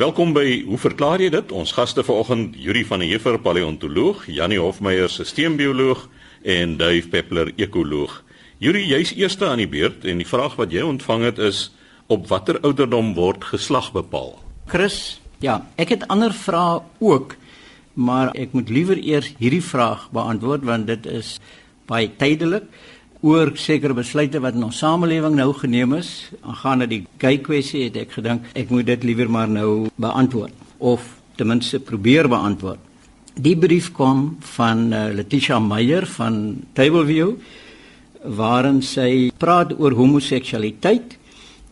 Welkom by Hoe verklaar jy dit? Ons gaste vanoggend Yuri van der Heever, paleontoloog, Janie Hofmeyer, sisteembioloog en Dave Peppler, ekoloog. Yuri, jy's eerste aan die beurt en die vraag wat jy ontvang het is op watter ouderdom word geslag bepaal? Chris, ja, ek het ander vrae ook, maar ek moet liewer eers hierdie vraag beantwoord want dit is baie tydelik oor sekere besluite wat in ons samelewing nou geneem is aangaande die gay kwessie het ek gedink ek moet dit liewer maar nou beantwoord of ten minste probeer beantwoord. Die brief kom van uh, Letitia Meyer van Tableview waarin sy praat oor homoseksualiteit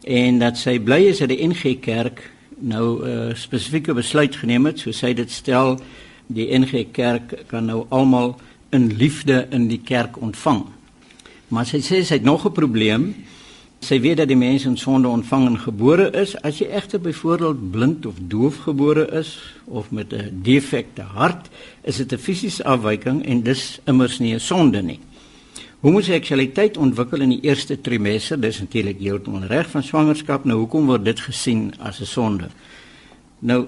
en dat sy bly is dat die NG Kerk nou 'n uh, spesifieke besluit geneem het, so sy dit stel die NG Kerk kan nou almal in liefde in die kerk ontvang. Maar sy sê sy het nog 'n probleem. Sy weet dat die mens in sonde ontvang en gebore is. As jy egter byvoorbeeld blind of doof gebore is of met 'n defekte hart, is dit 'n fisiese afwyking en dis immers nie 'n sonde nie. Homoseksualiteit ontwikkel in die eerste trimester, dis natuurlik heeltemal reg van swangerskap. Nou hoekom word dit gesien as 'n sonde? Nou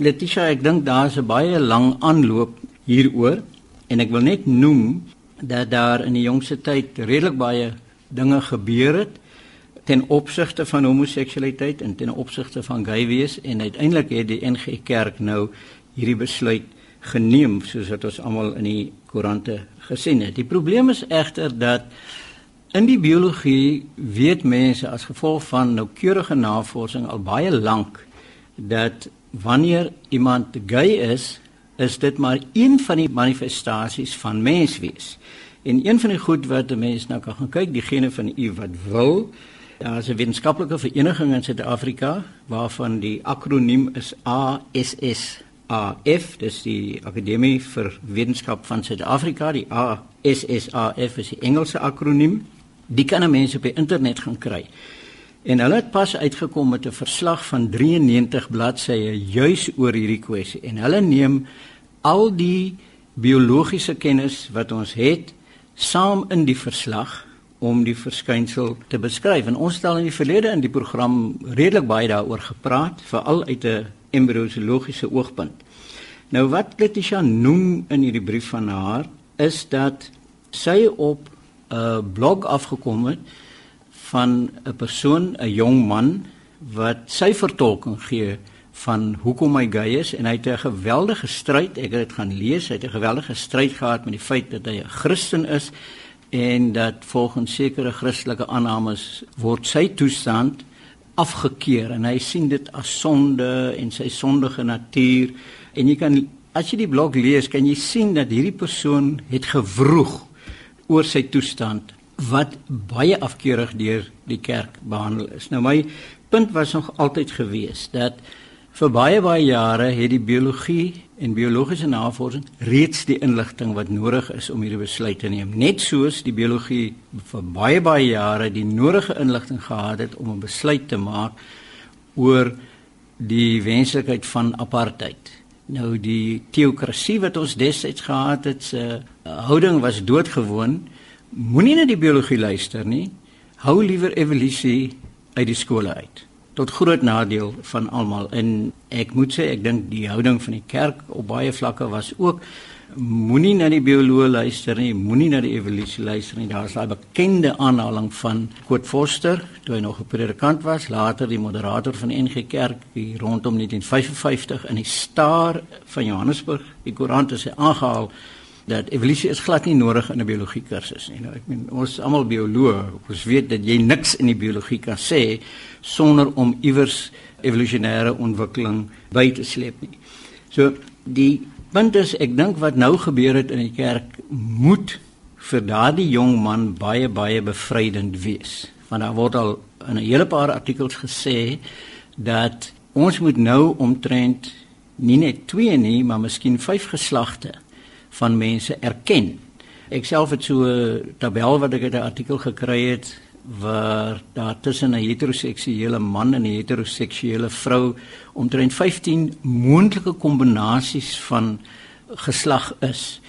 Letitia, ek dink daar's 'n baie lang aanloop hieroor en ek wil net noem dat daar in die jongste tyd redelik baie dinge gebeur het ten opsigte van homoseksualiteit en ten opsigte van gay wees en uiteindelik het die NG Kerk nou hierdie besluit geneem soos wat ons almal in die koerante gesien het. Die probleem is egter dat in die biologie weet mense as gevolg van noukeurige navorsing al baie lank dat wanneer iemand gay is, is dit maar een van die manifestasies van menswees. En een van die goed wat 'n mens nou kan gaan kyk, diegene van u wat wil, daar is 'n wetenskaplike vereniging in Suid-Afrika waarvan die akroniem is ASS. AF, dis die Akademie vir Wetenskap van Suid-Afrika, die ASSAF is die Engelse akroniem. Die kan mense op die internet gaan kry. En hulle het pas uitgekom met 'n verslag van 93 bladsye juis oor hierdie kwessie en hulle neem al die biologiese kennis wat ons het saam in die verslag om die verskynsel te beskryf. En ons al in die verlede in die program redelik baie daaroor gepraat, veral uit 'n embriologiese oogpunt. Nou wat Letitia noem in hierdie brief van haar is dat sy op 'n blog afgekom het van 'n persoon, 'n jong man wat sy vertolking gee van hoekom hy gay is en hy het 'n geweldige stryd, ek het dit gaan lees, hy het 'n geweldige stryd gehad met die feit dat hy 'n Christen is en dat volgens sekere Christelike aannames word sy toestand afgekeur en hy sien dit as sonde en sy sondige natuur en jy kan as jy die blog lees kan jy sien dat hierdie persoon het gewroeg oor sy toestand wat baie afkeurig deur die kerk behandel is. Nou my punt was nog altyd gewees dat Vir baie baie jare het die biologie en biologiese navorsing reeds die inligting wat nodig is om hierdie besluit te neem. Net soos die biologie vir baie baie jare die nodige inligting gehad het om 'n besluit te maak oor die wenslikheid van apartheid. Nou die teokrasie wat ons destyds gehad het, se houding was doodgewoon. Moenie na die biologie luister nie. Hou liewer evolusie uit die skole uit tot groot nadeel van almal. En ek moet sê ek dink die houding van die kerk op baie vlakke was ook moenie na die bioloog luister nie moenie na die evolusie luister nie. Daar's daai bekende aanhaling van Koet Forster toe hy nog 'n predikant was later die moderator van die NG Kerk hier rondom 1955 in die staar van Johannesburg die koerant het aangehaal dat evolusie is glad nie nodig in 'n biologie kursus nie. Nou ek meen ons almal bioloë. Ons weet dat jy niks in die biologie kan sê sonder om iewers evolusionêre ontwikkeling by te sleep nie. So die punt is ek dink wat nou gebeur het in die kerk moet vir daardie jong man baie baie bevrydend wees. Want daar word al in 'n hele paar artikels gesê dat ons moet nou omtrent nie net twee nie, maar miskien vyf geslagte van mense erken. Ek self het so 'n tabel wat ek uit 'n artikel gekry het waar daar tussen 'n heteroseksuele man en 'n heteroseksuele vrou omtrent 15 moontlike kombinasies van geslag is.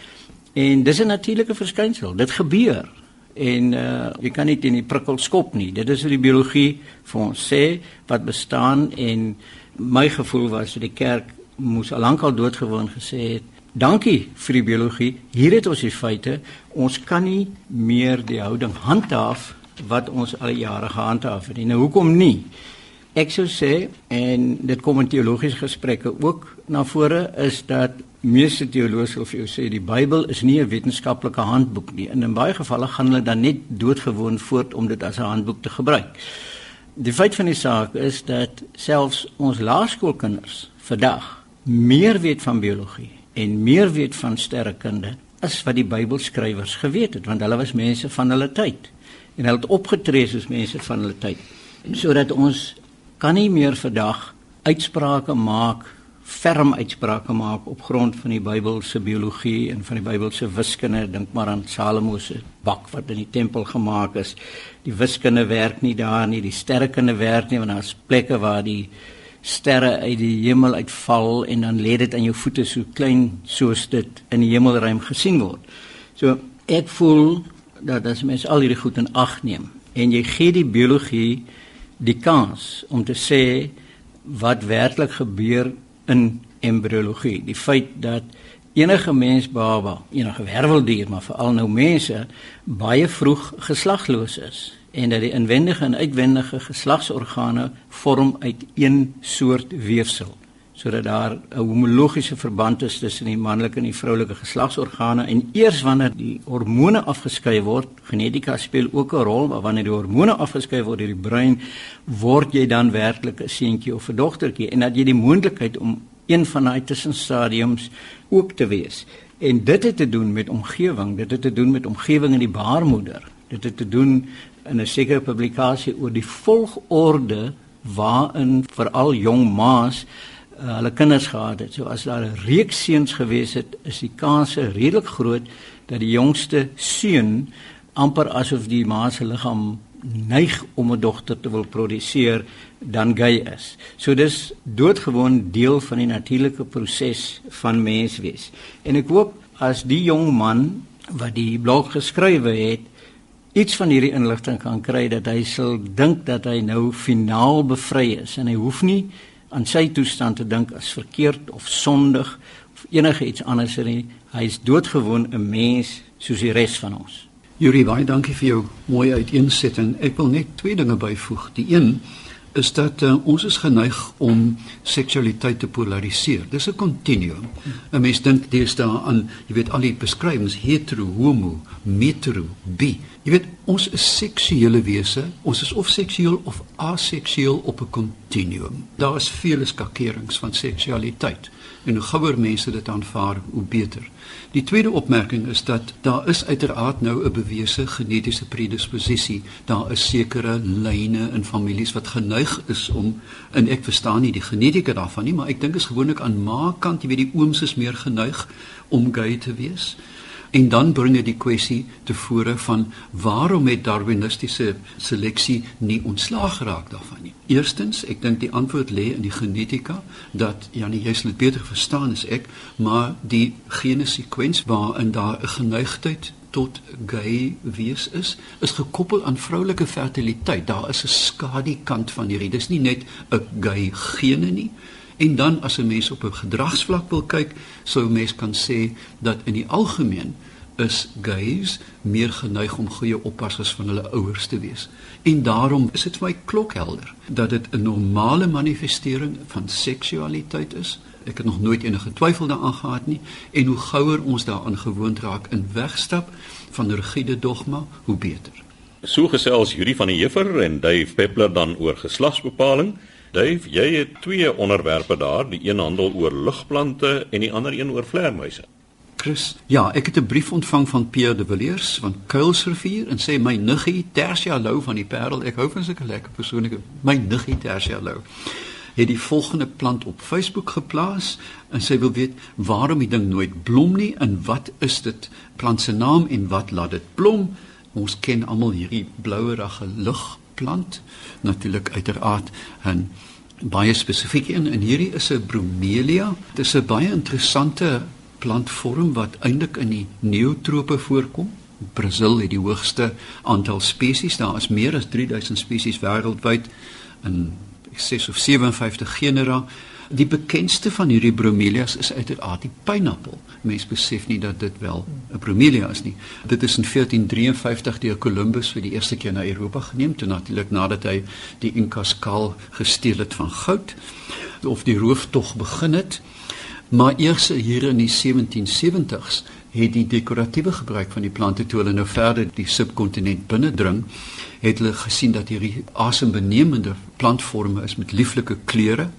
En dis 'n natuurlike verskynsel. Dit gebeur. En uh jy kan nie teen die prikkel skop nie. Dit is wat die biologie vir ons sê wat bestaan en My gevoel was dat die kerk moes al lankal doodgewoon gesê het Dankie vir die biologie. Hier het ons die feite. Ons kan nie meer die houding handhaaf wat ons al jare gehandhaaf het nie. Nou hoekom nie? Ek sou sê en dit kom in teologiese gesprekke ook na vore is dat meeste teoloë sal vir jou sê die Bybel is nie 'n wetenskaplike handboek nie. En in baie gevalle gaan hulle dan net doodgewoon voort om dit as 'n handboek te gebruik. Die feit van die saak is dat selfs ons laerskoolkinders vandag meer weet van biologie en meer weet van sterrekunde as wat die Bybelskrywers geweet het want hulle was mense van hulle tyd. En hulle het opgetree soos mense van hulle tyd sodat ons kan nie meer vandag uitsprake maak ferm uitsprake maak op grond van die Bybelse biologie en van die Bybelse wiskunde. Dink maar aan Salomo se bak wat in die tempel gemaak is. Die wiskunde werk nie daar nie die sterrekunde werk nie want daar's plekke waar die sterre uit die hemel uitval en dan lê dit aan jou voete so klein soos dit in die hemelruim gesien word. So ek voel dat as mens al hierdie goed in ag neem en jy gee die biologie die kans om te sê wat werklik gebeur in embriologie, die feit dat enige mens baba, enige werveldier, maar veral nou mense baie vroeg geslagloos is en dat die inwendige en uitwendige geslagsorgane vorm uit een soort weefsel sodat daar 'n homologiese verband is tussen die manlike en die vroulike geslagsorgane. En eers wanneer die hormone afgeskei word genetika speel ook 'n rol maar wanneer die hormone afgeskei word deur die brein word jy dan werklik 'n seentjie of 'n dogtertjie en dat jy die moontlikheid om een van daai tussenstadiums ook te wees. En dit het te doen met omgewing dit het te doen met omgewing in die baarmoeder dit het te doen in 'n sekere publikasie oor die volgorde waarin veral jong ma's uh, hulle kinders gehad het. So as daar 'n reeks seuns gewees het, is die kans redelik groot dat die jongste seun amper asof die ma se liggaam neig om 'n dogter te wil produseer dan gay is. So dis doodgewoon deel van die natuurlike proses van menswees. En ek hoop as die jong man wat die blog geskrywe het iets van hierdie inligting kan kry dat hy sal dink dat hy nou finaal bevry is en hy hoef nie aan sy toestand te dink as verkeerd of sondig of enige iets anders nie. Hy is doodgewoon 'n mens soos die res van ons. Yuri, baie dankie vir jou mooi uiteensetting. Ek wil net twee dinge byvoeg. Die een is dat uh, ons is geneig om seksualiteit te polariseer. Dis 'n kontinuum. 'n Mens dink deesdae aan, jy weet al die beskrywings hetero, homo, metero, bi. Jy weet ons is seksuele wese. Ons is of seksueel of aseksueel op 'n kontinuum. Daar is vele skakerings van seksualiteit en hoe gouer mense dit aanvaar, hoe beter. Die tweede opmerking is dat daar is uiteraard nou 'n bewese genetiese predisposisie. Daar is sekere lyne in families wat geneig is om en ek verstaan nie die genetika daarvan nie, maar ek dink is gewoonlik aan ma kant, jy weet die ooms is meer geneig om gay te wees. En dan bring dit die kwessie tevore van waarom het darwinistiese seleksie nie ontslaag geraak daarvan nie. Eerstens, ek dink die antwoord lê in die genetika dat Janie jy sal dit beter verstaan as ek, maar die gene sekwens waarin daar 'n geneigtheid tot gay wees is, is gekoppel aan vroulike fertiliteit. Daar is 'n skadukant van hierdie. Dis nie net 'n gay gene nie. En dan as 'n mens op 'n gedragsvlak wil kyk, sou 'n mens kan sê dat in die algemeen is gays meer geneig om goeie oppassers van hulle ouers te wees. En daarom is dit vir my klokhelder dat dit 'n normale manifestering van seksualiteit is. Ek het nog nooit enige twyfel daaraan gehad nie en hoe gouer ons daaraan gewoond raak en wegstap van rigiede dogma, hoe beter. So gesels Judy van die Heffer en Dave Peppler dan oor geslagsbepaling. Dave, jy het twee onderwerpe daar, die een handel oor lugplante en die ander een oor vleermuise. Chris, ja, ek het 'n brief ontvang van Pierre de Villiers van Kuilsrivier en sê my niggie Tersia Lou van die Parel, ek hou van sulke lekker persoonlike my niggie Tersia Lou het die volgende plant op Facebook geplaas en sy wil weet waarom die ding nooit blom nie en wat is dit plant se naam en wat laat dit blom? Ons ken almal hierdie blouerige lig plant natuurlik uiteraard 'n baie spesifieke een en hierdie is 'n bromelia. Dit is 'n baie interessante plantvorm wat eintlik in die neotrope voorkom. Brasil het die hoogste aantal spesies. Daar is meer as 3000 spesies wêreldwyd in 6 of 57 genera. Die bekendste van hierdie bromelias is uiteraard die pineappel. Mense besef nie dat dit wel 'n bromelia is nie. Dit is in 1453 deur Columbus vir die eerste keer na Europa geneem, toe natuurlik nadat hy die Inkas kaal gesteel het van goud of die rooftog begin het. Maar eers hier in die 1770s het die dekoratiewe gebruik van die plante toe hulle nou verder die subkontinent binnendring, het hulle gesien dat hierdie asembenemende plantforme is met lieflike kleure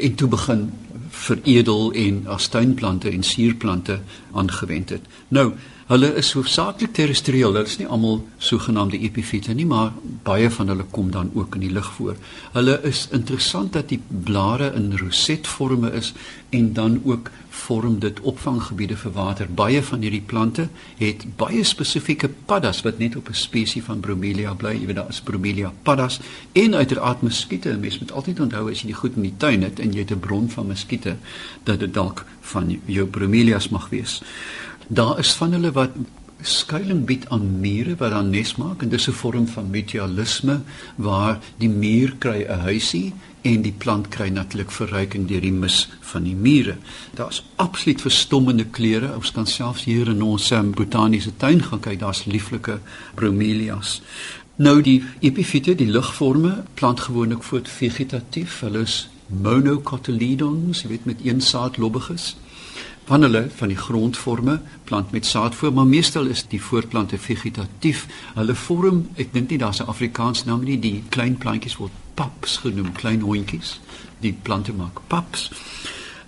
en toe begin veredel en as tuinplante en suurplante aangewend het. Nou, hulle is hoofsaaklik terrestrieel. Hulle is nie almal sogenaamde epifiete nie, maar baie van hulle kom dan ook in die lug voor. Hulle is interessant dat die blare in rosetvorme is en dan ook vorm dit opvanggebiede vir water. Baie van hierdie plante het baie spesifieke paddas wat net op 'n spesies van bromelia bly. Jy weet daar is bromelia paddas en uiteraard muskiete. Mens moet altyd onthou as jy die goed in die tuin het en jy het 'n bron van muskiete dat dit dalk van jou bromelias mag wees. Daar is van hulle wat skuilings bied aan mure wat dan nes maak en dis 'n vorm van mutualisme waar die muur kry 'n huisie en die plant kry natuurlik verryking deur die mis van die mure. Daar's absoluut verstommende kleure. Ons kan selfs hier in ons um, botaniese tuin gaan kyk, daar's lieflike bromelias. Nou die epifiete, die ligforme, plant gewoonlik voort vegetatief. Hulle is monocotyledons, jy weet met een saad lobbiges van hulle van die grondforme plant met saad voor maar meestal is die voortplante vegetatief. Hulle vorm ek dink nie daar's 'n Afrikaans naam nie die klein plantjies word paps genoem klein hondjies. Die plante maak paps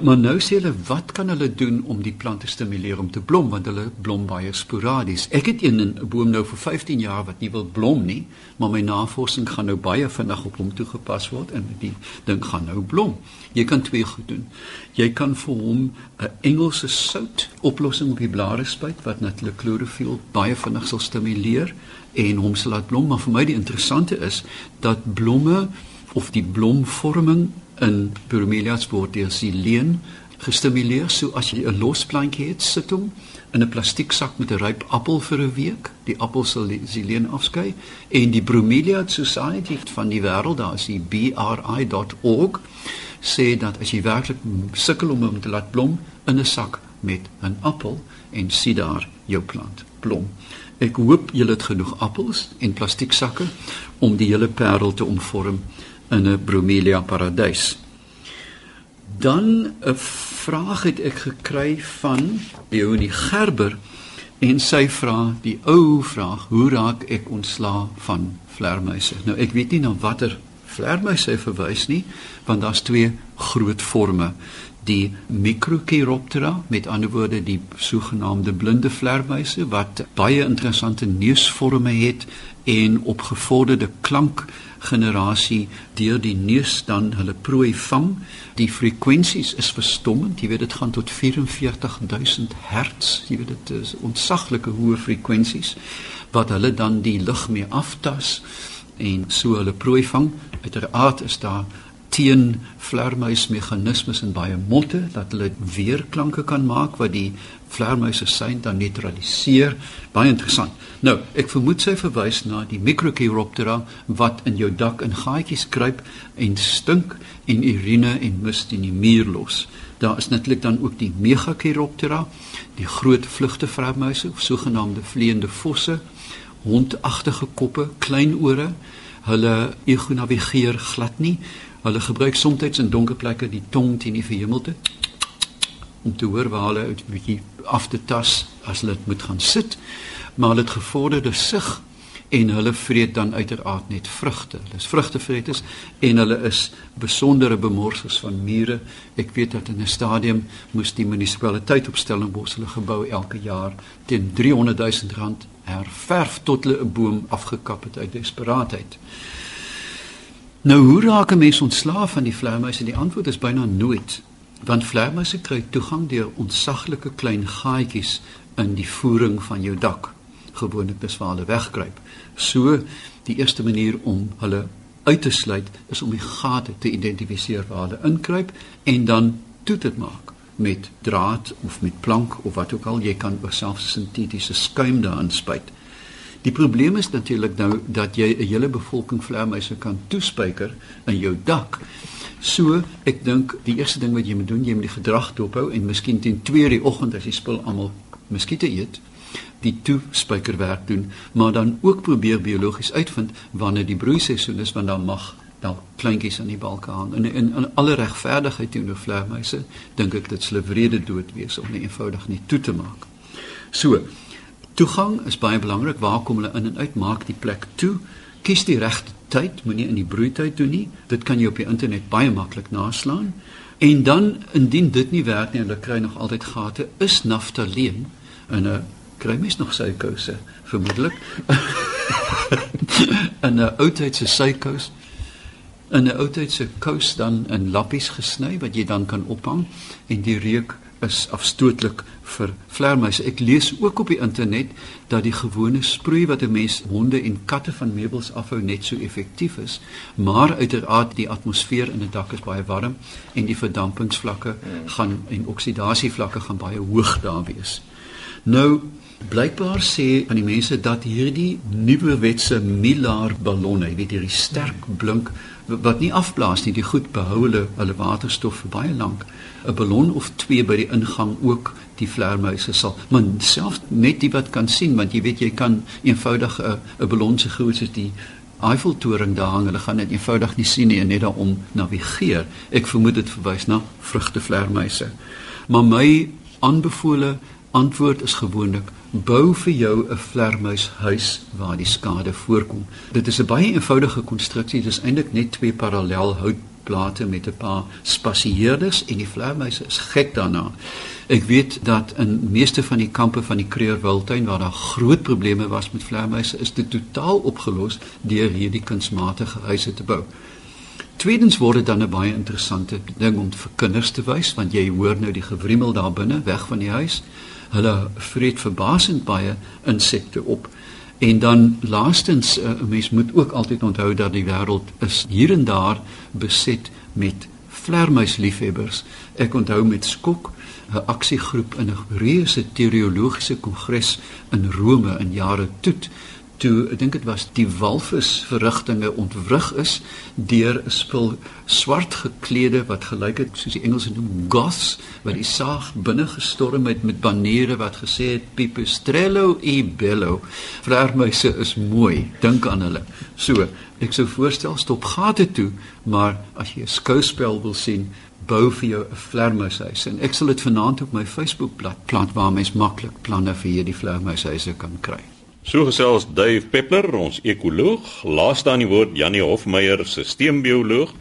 Maar nou sê hulle wat kan hulle doen om die plante te stimuleer om te blom want hulle blom baie sporadies. Ek het een 'n boom nou vir 15 jaar wat nie wil blom nie, maar my navorsing gaan nou baie vinnig op hom toegepas word en die ding gaan nou blom. Jy kan twee goed doen. Jy kan vir hom 'n Engelse sout oplossing op die blare spuit wat natuurlik klorofiel baie vinnig sal stimuleer en hom sal laat blom, maar vir my die interessante is dat blomme of die blomvorming in bromelias word deur sileen gestimuleer. So as jy 'n los plantjie het, sit hom in 'n plastiek sak met 'n ryp appel vir 'n week. Die appel sal die sileen afskei en die Bromelia Society van die wêreld, daar is die bri.org sê dat as jy werklik sukkel om hom te laat blom in 'n sak met 'n appel en sien daar jou plant blom. Ek hoop julle het genoeg appels en plastiek sakke om die hele parel te omvorm in 'n bromelia paradys. Dan 'n vraag het ek gekry van Leonie Gerber en sy vra die ou vraag: Hoe raak ek ontslaa van vlermuise? Nou ek weet nie na watter vlermuise hy verwys nie, want daar's twee groot forme die Microchiroptera met ander woorde die sogenaamde blinde vlermuise wat baie interessante neusvorme het en op gevorderde klank generasie deur die neus dan hulle prooi vang. Die frekwensies is verstommend. Jy weet dit gaan tot 44000 Hz. Jy weet dit is ontsaglike hoë frekwensies wat hulle dan die lug mee aftas en so hulle prooi vang. Uiteraard is daar teen vlermuismeganismes in baie motte dat hulle weerklanke kan maak wat die vlermuise sein dan neutraliseer. Baie interessant. Nou, ek vermoed sy verwys na die Microchiroptera wat in jou dak in gaatjies kruip en stink en urine en mis in die muur los. Daar is natuurlik dan ook die Megachiroptera, die groot vlugtevlermuise of sogenaamde vleiende vosse, hondagtige koppe, klein ore. Hulle ego navigeer glad nie Hulle gebruik soms in donker plekke die tong teen die verhemelte om te hoor waar hulle 'n bietjie af te tas as hulle moet gaan sit. Maar hulle het gevorderde sig en hulle vreet dan uiteraard net vrugte. Hulle is vrugtevreters en hulle is besondere bemorsers van mure. Ek weet dat in 'n stadium moes die munisipaliteit op Stellenbosch hulle gebou elke jaar teen 300 000 rand herverf tot hulle 'n boom afgekap het uit desperaatheid. Nou hoe raak 'n mens ontslaaf van die vleermuise? Die antwoord is byna nooit, want vleermuise kry toegang deur ontsaglike klein gaatjies in die voering van jou dak. Gewoonlik dis waar hulle wegkruip. So die eerste manier om hulle uit te sluit is om die gate te identifiseer waar hulle inkruip en dan toe te maak met draad of met plank of wat ook al jy kan selfs sintetiese skuim daarin spuit. Die probleem is natuurlik nou dat jy 'n hele bevolking vleermuise kan toespyker in jou dak. So, ek dink die eerste ding wat jy moet doen, jy moet die gedrag dophou en miskien teen 2:00 die oggend as jy spul almal muskiete eet, die toespykerwerk doen, maar dan ook probeer biologies uitvind wanneer die broeiseisoen is want dan mag dan kleintjies aan die balke hang. En in in alle regverdigheid teenoor vleermuise, dink ek dit sou wrede dood wees om nie eenvoudig nie toe te maak. So, toegang is baie belangrik. Waar kom hulle in en uit? Maak die plek toe. Kies die regte tyd, moenie in die broeityd doen nie. Dit kan jy op die internet baie maklik naslaan. En dan indien dit nie werk nie, hulle kry nog altyd gate, is naftaleen in 'n kry mens nog suikouse vermoedelik. in 'n oudheidse suikous in 'n oudheidse kous dan in lappies gesny wat jy dan kan ophang en die reuk is afstootlik vir vleermuise. Ek lees ook op die internet dat die gewone sproei wat 'n mens honde en katte van meubels afhou net so effektief is, maar uiteraard die atmosfeer in 'n dak is baie warm en die verdampingsvlakke gaan en oksidasievlakke gaan baie hoog daar wees. Nou Blykbaar sê van die mense dat hierdie nuwe wetse Milar ballonne, jy weet hierdie sterk blink wat nie afblaas nie, die goed behou hulle hulle waterstof vir baie lank. 'n Ballon of twee by die ingang ook die vleermuise sal, maar self net die wat kan sien want jy weet jy kan eenvoudig 'n 'n ballon se groot soos die Eiffeltoring daar hang, hulle gaan dit eenvoudig nie sien nie en net daarom navigeer. Ek vermoed dit verwys na vrugtevleermuise. Maar my aanbevole antwoord is gewoonlik bou vir jou 'n vlermuishuis waar die skade voorkom. Dit is 'n baie eenvoudige konstruksie. Dit is eintlik net twee parallel houtplate met 'n paar spasieerders en die vlermuise is gek daarna. Ek weet dat in meeste van die kampe van die Kreurwiltuin waar daar groot probleme was met vlermuise, is dit totaal opgelos deur hierdie kunsmatige huise te bou. Tweedens word dit dan 'n baie interessante ding om vir kinders te wys want jy hoor nou die gewrimmel daar binne weg van die huis hulle vreet verbasend baie insekte op. En dan laastens 'n uh, mens moet ook altyd onthou dat die wêreld is hier en daar beset met vlermuisliefhebbers. Ek onthou met skok 'n aksiegroep in 'n reuse teologiese kongres in Rome in jare toe toe ek dink dit was die walvis verrigtinge ontwrig is deur 'n spul swart geklede wat gelyk het soos die Engelse noem goths wat die saag binne gestorm het met baniere wat gesê het pipistrello e bello. Vlermuise is mooi dink aan hulle. So ek sou voorstel stop gate toe maar as jy 'n skouspel wil sien bou vir jou 'n vlermuishuis en ek sal dit vanaand op my Facebookblad plant waar mens maklik planne vir hierdie vlermuishuise kan kry So gesels Dave Peppler, ons ekoloog, laaste aan die woord Janie Hofmeyer, sisteembioloog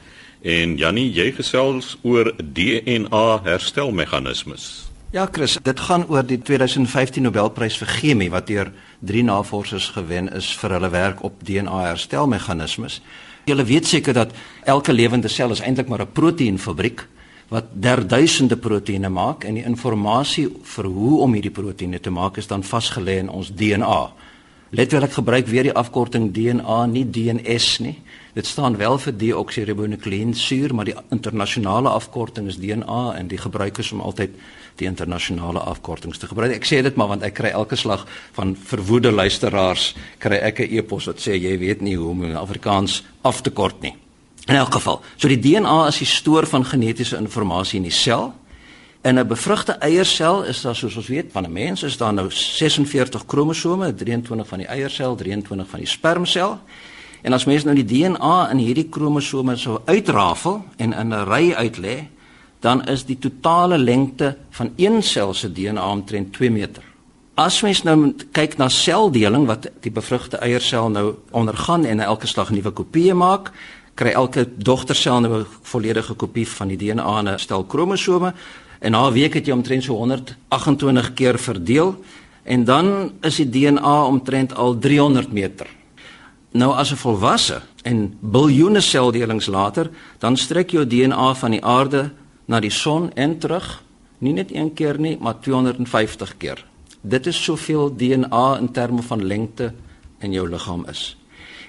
en Janie, jy gesels oor DNA herstelmeganismes. Ja, Chris, dit gaan oor die 2015 Nobelprys vir chemie wat deur drie navorsers gewen is vir hulle werk op DNA herstelmeganismes. Julle weet seker dat elke lewende sel is eintlik maar 'n proteïenfabriek wat derduisende proteïene maak en die inligting vir hoe om hierdie proteïene te maak is dan vasgelê in ons DNA. Let wel ek gebruik weer die afkorting DNA nie DNS nie. Dit staan wel vir deoksiribonukleïnsuur, maar die internasionale afkorting is DNA en die gebruikers om altyd die internasionale afkortings te gebruik. Ek sê dit maar want ek kry elke slag van verwoede luisteraars kry ek 'n e-pos wat sê jy weet nie hoe om in Afrikaans af te kort nie. In elk geval, so die DNA is die stoor van genetiese inligting in die sel In 'n bevrugte eiersel is daar soos ons weet van 'n mens is daar nou 46 kromosome, 23 van die eiersel, 23 van die spermsel. En as mens nou die DNA in hierdie kromosome sou uitrafel en in 'n ry uitlê, dan is die totale lengte van een sel se DNA omtrent 2 meter. As mens nou kyk na seldeling wat die bevrugte eiersel nou ondergaan en elke slag nuwe kopieë maak, kry elke dogtersel nou 'n volledige kopie van die DNA in 'n stel kromosome En na 'n week het jy omtrent so 128 keer verdeel en dan is die DNA omtrent al 300 meter. Nou as 'n volwasse en biljoene seldelings later, dan strek jou DNA van die aarde na die son en terug, nie net een keer nie, maar 250 keer. Dit is soveel DNA in terme van lengte in jou liggaam is.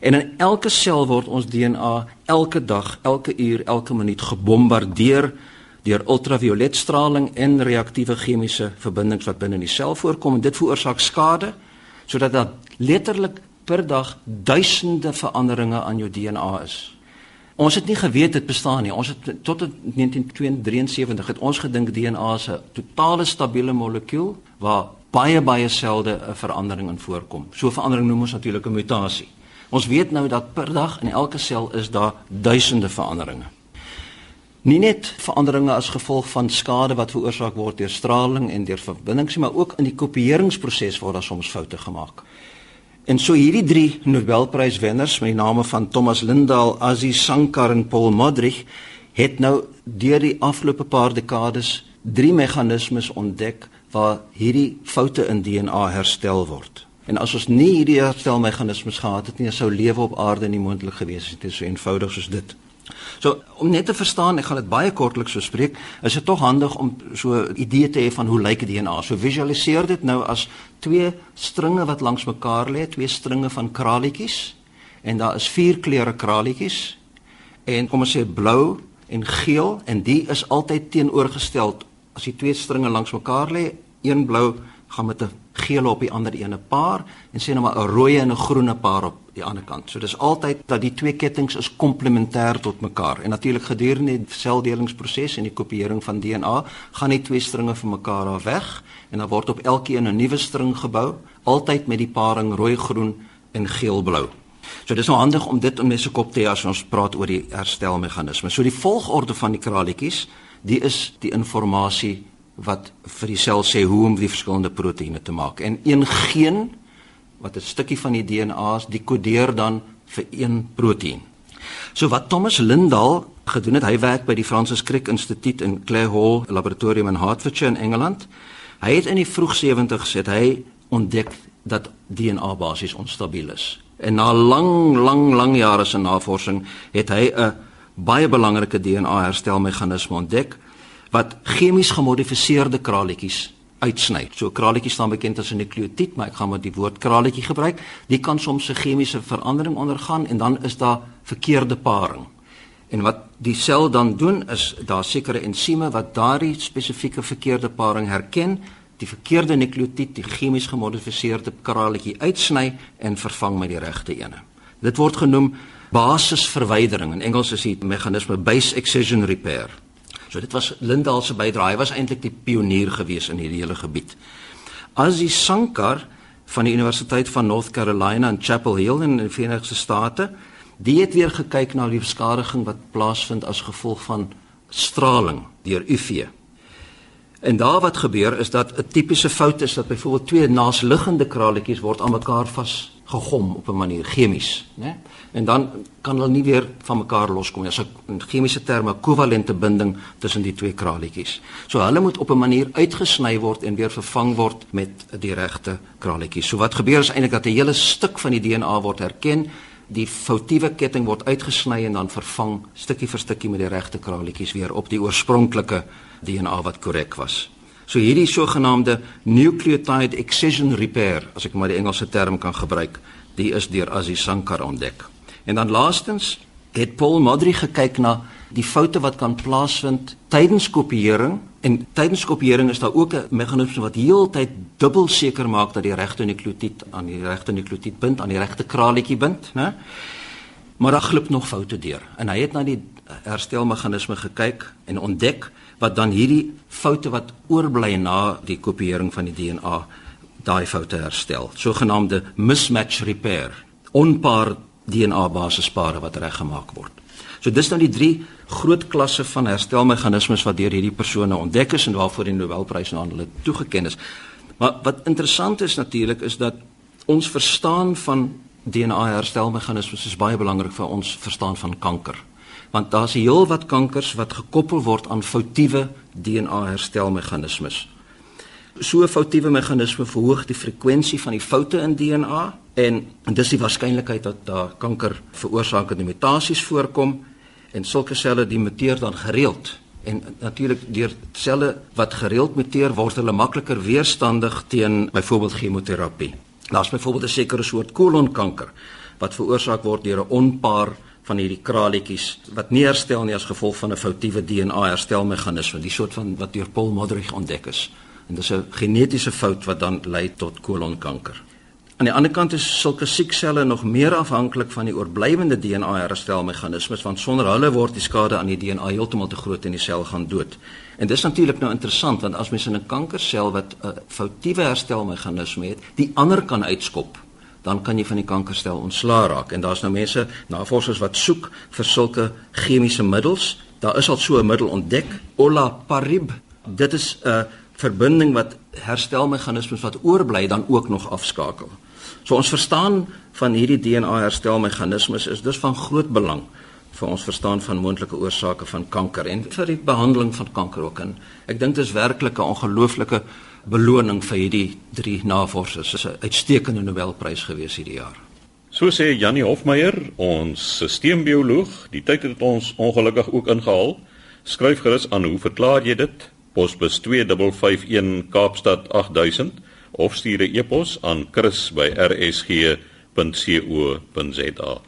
En in elke sel word ons DNA elke dag, elke uur, elke minuut gebombardeer deur ultravioletstraling en reaktiewe chemiese verbindings wat binne in die sel voorkom en dit veroorsaak skade sodat daar letterlik per dag duisende veranderinge aan jou DNA is. Ons het nie geweet dit bestaan nie. Ons het tot 1973 het ons gedink DNA is 'n totale stabiele molekuul waar baie baie selde 'n verandering in voorkom. So 'n verandering noem ons natuurlik 'n mutasie. Ons weet nou dat per dag in elke sel is daar duisende veranderinge. Nie net veranderinge as gevolg van skade wat veroorsaak word deur straling en deur verbindings, maar ook in die kopieeringsproses word daar soms foute gemaak. En so hierdie drie Nobelpryswenners met die name van Thomas Lindahl, Aziz Sankar en Paul Modrich het nou deur die afgelope paar dekades drie meganismes ontdek waar hierdie foute in DNA herstel word. En as ons nie hierdie herstelmeganismes gehad het nie, sou lewe op aarde nie moontlik gewees het. Dit is so eenvoudig soos dit. So om net te verstaan, ek gaan dit baie kortliks so spreek, is dit tog handig om so 'n idee te hê van hoe lyk die DNA. So visualiseer dit nou as twee stringe wat langs mekaar lê, twee stringe van kralietjies en daar is vier kleure kralietjies en kom ons sê blou en geel en die is altyd teenoorgestel as die twee stringe langs mekaar lê, een blou gaan met 'n geel op die ander ene paar en sê nou maar 'n rooi en 'n groene paar op die ander kant. So dis altyd dat die twee kettinge is komplementêr tot mekaar. En natuurlik gedurende die seldelingsproses en die kopieering van DNA gaan die twee stringe van mekaar af weg en dan word op elkeen 'n nuwe string gebou, altyd met die paring rooi-groen en geel-blou. So dis nou handig om dit in mense kop te hê as ons praat oor die herstelmeganisme. So die volgorde van die kralietjies, die is die inligting wat vir die sel sê hoe om die verskillende proteïene te maak. En een geen wat 'n stukkie van die DNA is, dekodeer dan vir een proteïen. So wat Thomas Lindahl gedoen het, hy werk by die Francis Crick Instituut in Clare Hall Laboratorium in Hertfordshire in Engeland. Hy het in die vroeg 70's het hy ontdek dat DNA basies onstabiel is. En na lang lang lang jare se navorsing het hy 'n baie belangrike DNA herstelmeganisme ontdek wat chemies gemodifiseerde kralietjies uitsny. So kralietjie staan bekend as 'n nukleotied, maar ek gaan maar die woord kralietjie gebruik. Die kan soms 'n chemiese verandering ondergaan en dan is daar verkeerde paring. En wat die sel dan doen is daar sekere ensieme wat daardie spesifieke verkeerde paring herken, die verkeerde nukleotied, die chemies gemodifiseerde kralietjie uitsny en vervang met die regte ene. Dit word genoem basisverwydering. In Engels is dit meganisme base excision repair. So dit was Lindahl se bydrae. Hy was eintlik die pionier gewees in hierdie hele gebied. Azi Sankar van die Universiteit van North Carolina in Chapel Hill in die Verenigde State, die het weer gekyk na die beskadiging wat plaasvind as gevolg van straling deur UV. En daar wat gebeur is dat 'n tipiese fout is dat byvoorbeeld twee naasliggende kraletjies word aan mekaar vasgegom op 'n manier chemies, né? en dan kan hulle nie weer van mekaar loskom nie. As 'n chemiese term 'n kovalente binding tussen die twee kralietjies. So hulle moet op 'n manier uitgesny word en weer vervang word met die regte kralietjies. So wat gebeur is eintlik dat 'n hele stuk van die DNA word herken, die foutiewe ketting word uitgesny en dan vervang stukkie vir stukkie met die regte kralietjies weer op die oorspronklike DNA wat korrek was. So hierdie sogenaamde nucleotide excision repair, as ek maar die Engelse term kan gebruik, die is deur Aziz Sankar ontdek. En dan laastens het Paul Modri gekyk na die foute wat kan plaasvind tydens kopieering en tydens kopieering is daar ook 'n meganisme wat heeltyd dubbel seker maak dat die regte nukleotied aan die regte nukleotied bind aan die regte kraletjie bind, né? Maar daar glip nog foute deur. En hy het na die herstelmeganisme gekyk en ontdek wat dan hierdie foute wat oorbly na die kopieering van die DNA daai foute herstel. Sogenaamde mismatch repair. Onpaar DNA basispare wat reggemaak word. So dis nou die drie groot klasse van herstelmeganismes wat deur hierdie persone ontdek is en waarvoor die Nobelprys aan hulle toegekend is. Maar wat interessant is natuurlik is dat ons verstaan van DNA herstelmeganismes is baie belangrik vir ons verstaan van kanker. Want daar's heelwat kankers wat gekoppel word aan foutiewe DNA herstelmeganismes. So 'n foutiewe meganisme verhoog die frekwensie van die foute in DNA en, en dis die waarskynlikheid dat daar kanker veroorsakende mutasies voorkom en sulke selle die muteer dan gereeld en natuurlik deur selle wat gereeld muteer word hulle makliker weerstandig teen byvoorbeeld chemoterapie. Daar's byvoorbeeld 'n sekere soort kolonkanker wat veroorsaak word deur 'n onpaar van hierdie kralietjies wat nie herstel nie as gevolg van 'n foutiewe DNA herstelmeganisme, die soort van wat deur Paul Modrich ontdek is. En dis 'n genetiese fout wat dan lei tot kolonkanker. Aan die ander kant is sulke siekselle nog meer afhanklik van die oorblywende DNA-herstelmeganismes want sonder hulle word die skade aan die DNA heeltemal te groot en die sel gaan dood. En dis natuurlik nou interessant want as mens in 'n kankersel wat 'n foutiewe herstelmeganisme het, die ander kan uitskop, dan kan jy van die kankersel ontslaa raak. En daar's nou mense, navorsers wat soek vir sulke chemiese middels. Daar is al so 'n middel ontdek, olaparib. Dit is 'n verbinding wat herstelmeganismes wat oorbly dan ook nog afskakel. So ons verstaan van hierdie DNA herstelmeganismes is dus van groot belang vir ons verstaan van moontlike oorsake van kanker en vir die behandeling van kanker ook. En ek dink dit is werklik 'n ongelooflike beloning vir hierdie drie navorsers. Dit is 'n uitstekende Nobelprys gewees hierdie jaar. So sê Janie Hofmeyer, ons sisteembioloog, die tyd het ons ongelukkig ook ingehaal. Skryf gerus aan hoe verklaar jy dit? Posbus 2551 Kaapstad 8000 of stuur 'n e-pos aan chris@rsg.co.za.